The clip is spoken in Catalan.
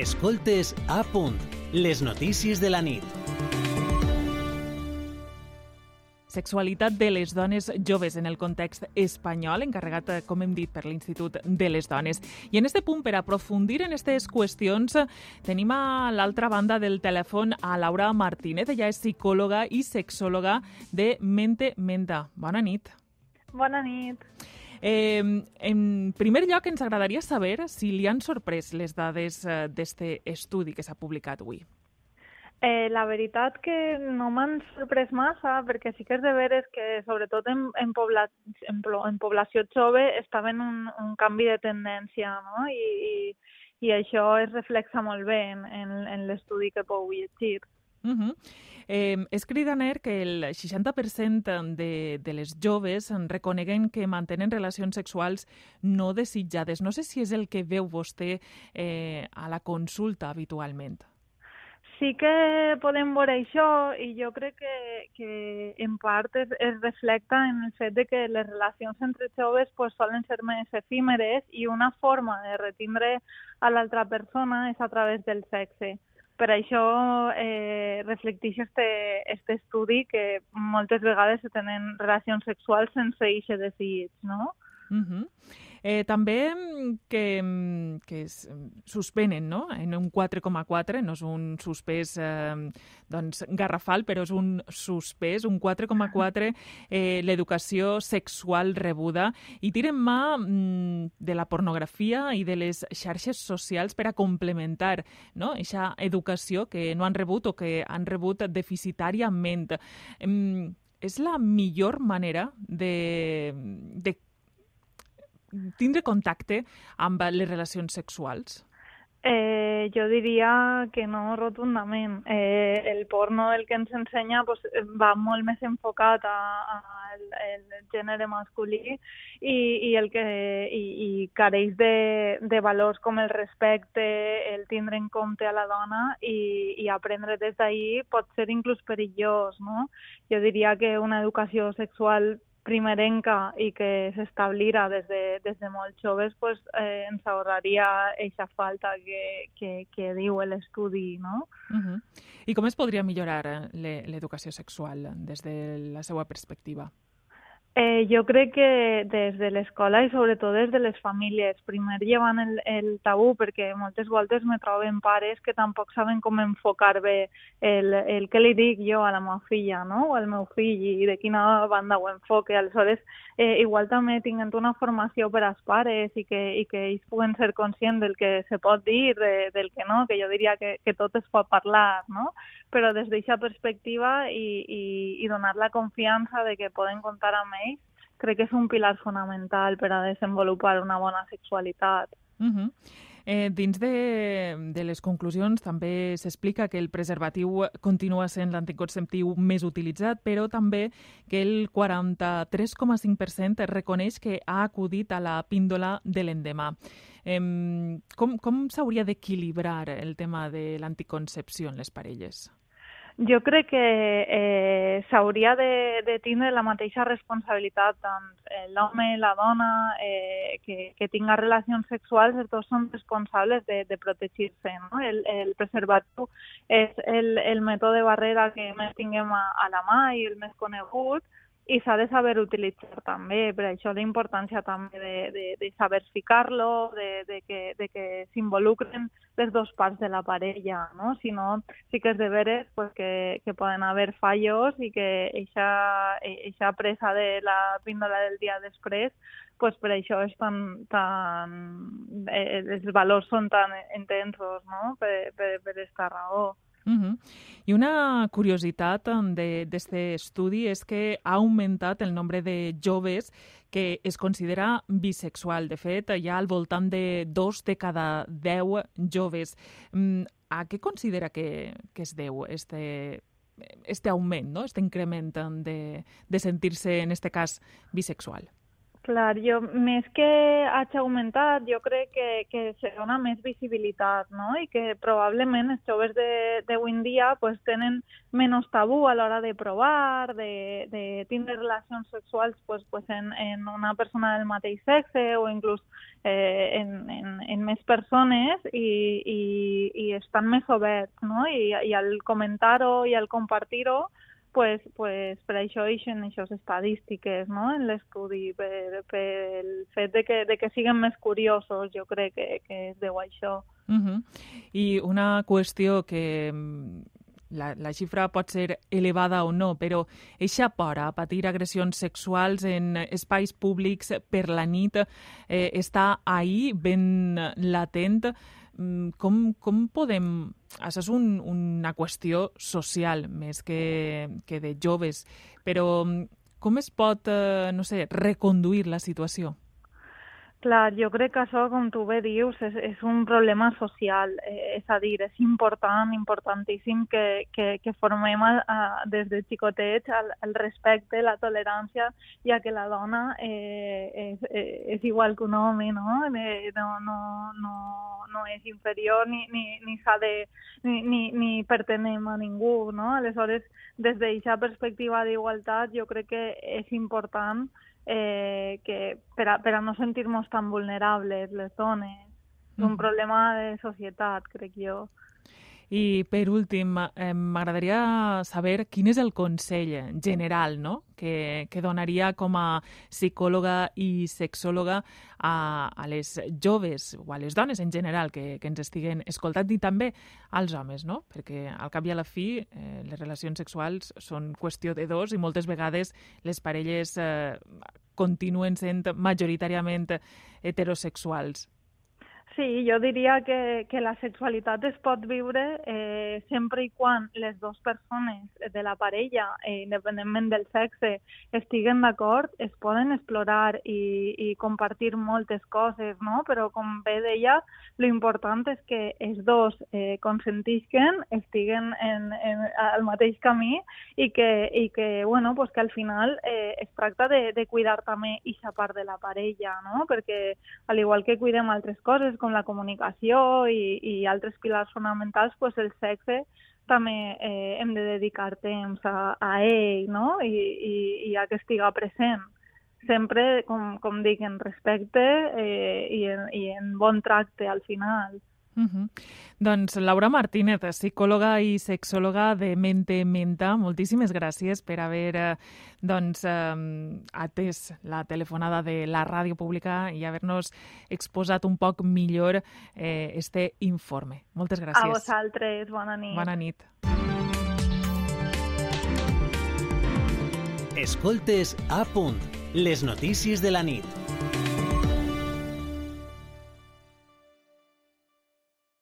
Escoltes a punt, les notícies de la nit. Sexualitat de les dones joves en el context espanyol, encarregat, eh, com hem dit, per l'Institut de les Dones. I en este punt, per aprofundir en aquestes qüestions, tenim a l'altra banda del telèfon a Laura Martínez. Ella és psicòloga i sexòloga de Mente Menta. Bona nit. Bona nit. Eh, en primer lloc, ens agradaria saber si li han sorprès les dades eh, d'este estudi que s'ha publicat avui. Eh, la veritat que no m'han sorprès massa, perquè sí que és de veres que, sobretot en, en, pobla, en, en població jove, estava un, un canvi de tendència, no? I, i, i això es reflexa molt bé en, en, en l'estudi que pou llegir. Uh -huh. eh, és cridaner que el 60% de, de les joves reconeguen que mantenen relacions sexuals no desitjades. No sé si és el que veu vostè eh, a la consulta habitualment. Sí que podem veure això i jo crec que, que en part es, es reflecta en el fet de que les relacions entre joves pues, solen ser més efímeres i una forma de retindre a l'altra persona és a través del sexe. Per això eh, reflecteix este, este estudi que moltes vegades se tenen relacions sexuals sense eixe desig, no? Uh -huh. Eh, també que, que es suspenen no? en un 4,4, no és un suspès eh, doncs, garrafal, però és un suspès, un 4,4, eh, l'educació sexual rebuda, i tiren mà mm, de la pornografia i de les xarxes socials per a complementar no? aquesta educació que no han rebut o que han rebut deficitàriament. Eh, és la millor manera de, de tindre contacte amb les relacions sexuals? Eh, jo diria que no rotundament. Eh, el porno el que ens ensenya pues, va molt més enfocat al gènere masculí i, i, el que, i, i careix de, de valors com el respecte, el tindre en compte a la dona i, i aprendre des d'ahir pot ser inclús perillós. No? Jo diria que una educació sexual primerenca i que s'establirà des, de, des de molt joves, pues, eh, ens ahorraria aquesta falta que, que, que diu l'estudi, no? Uh -huh. I com es podria millorar eh, l'educació sexual des de la seva perspectiva? Eh, jo crec que des de l'escola i sobretot des de les famílies, primer llevant el, el tabú perquè moltes voltes me troben pares que tampoc saben com enfocar bé el, el que li dic jo a la meva filla no? o al meu fill i de quina banda ho enfoque. Aleshores, eh, igual també tinguent una formació per als pares i que, i que ells puguen ser conscients del que se pot dir, de, del que no, que jo diria que, que tot es pot parlar, no? Però des d'aquesta perspectiva i, i, i donar la confiança de que poden comptar amb ells, crec que és un pilar fonamental per a desenvolupar una bona sexualitat. Uh -huh. Eh, dins de, de les conclusions també s'explica que el preservatiu continua sent l'anticonceptiu més utilitzat, però també que el 43,5% reconeix que ha acudit a la píndola de l'endemà. Eh, com com s'hauria d'equilibrar el tema de l'anticoncepció en les parelles? Jo crec que eh, s'hauria de, de tindre la mateixa responsabilitat tant l'home i la dona eh, que, que tinga relacions sexuals, dos són responsables de, de protegir-se. No? El, el preservatiu és el, el mètode barrera que més tinguem a, a la mà i el més conegut, i s'ha de saber utilitzar també, per això la importància també de, de, de saber ficar-lo, de, de que, de que s'involucren les dues parts de la parella, no? Si no, sí que és de veres pues, que, que poden haver fallos i que aquesta presa de la píndola del dia després pues per això és tan, tan, eh, els valors són tan intensos, no? Per, per, per esta raó. Uh -huh. I una curiositat d'aquest estudi és que ha augmentat el nombre de joves que es considera bisexual. De fet, hi ha al voltant de dos de cada deu joves. Mm, a què considera que, que es deu este, este augment, no? este increment de, de sentir-se, en este cas, bisexual? Clar, jo, més que hagi augmentat, jo crec que, que se dona més visibilitat, no? I que probablement els joves d'avui en dia pues, tenen menys tabú a l'hora de provar, de, de tindre relacions sexuals pues, pues en, en una persona del mateix sexe o inclús eh, en, en, en més persones i, i, i estan més oberts, no? I, i al comentar-ho i al compartir-ho pues, pues per això eixen aquestes estadístiques no? en l'estudi, per, per el fet de que, de que siguin més curiosos, jo crec que, que es deu això. Uh -huh. I una qüestió que la, la xifra pot ser elevada o no, però eixa por a patir agressions sexuals en espais públics per la nit eh, està ahí ben latent. Mm, com, com podem... Això és un, una qüestió social més que, que de joves, però mm, com es pot, eh, no sé, reconduir la situació? Clar, jo crec que això, com tu bé dius, és, és un problema social. Eh, és a dir, és important, importantíssim que, que, que formem a, a, des de xicotets el, el respecte, la tolerància, ja que la dona eh, és, eh, és igual que un home, no? Eh, no, no, no, no és inferior ni, ni, ni de... ni, ni, ni pertenem a ningú, no? Aleshores, des d'aquesta perspectiva d'igualtat, jo crec que és important eh, que per a, per a no sentir-nos tan vulnerables les dones. És un mm. problema de societat, crec jo. I per últim, eh, m'agradaria saber quin és el consell general no? que, que donaria com a psicòloga i sexòloga a, a les joves o a les dones en general que, que ens estiguen escoltant i també als homes, no? perquè al cap i a la fi eh, les relacions sexuals són qüestió de dos i moltes vegades les parelles eh, continuen sent majoritàriament heterosexuals. Sí, jo diria que, que la sexualitat es pot viure eh, sempre i quan les dues persones de la parella, eh, independentment del sexe, estiguen d'acord, es poden explorar i, i compartir moltes coses, no? Però, com bé deia, lo important és que els dos eh, consentisquen, estiguen en, en, al mateix camí i que, i que, bueno, pues que al final eh, es tracta de, de cuidar també aquesta part de la parella, no? Perquè, al igual que cuidem altres coses, com la comunicació i, i altres pilars fonamentals, pues el sexe també eh, hem de dedicar temps a, a ell no? I, i, i a que estiga present. Sempre, com, com dic, en respecte eh, i, en, i en bon tracte al final. Uh -huh. Doncs Laura Martínez, psicòloga i sexòloga de Mente Menta, moltíssimes gràcies per haver eh, doncs, eh, atès la telefonada de la ràdio pública i haver-nos exposat un poc millor eh, este informe. Moltes gràcies. A vosaltres, bona nit. Bona nit. Escoltes a punt, les notícies de la nit.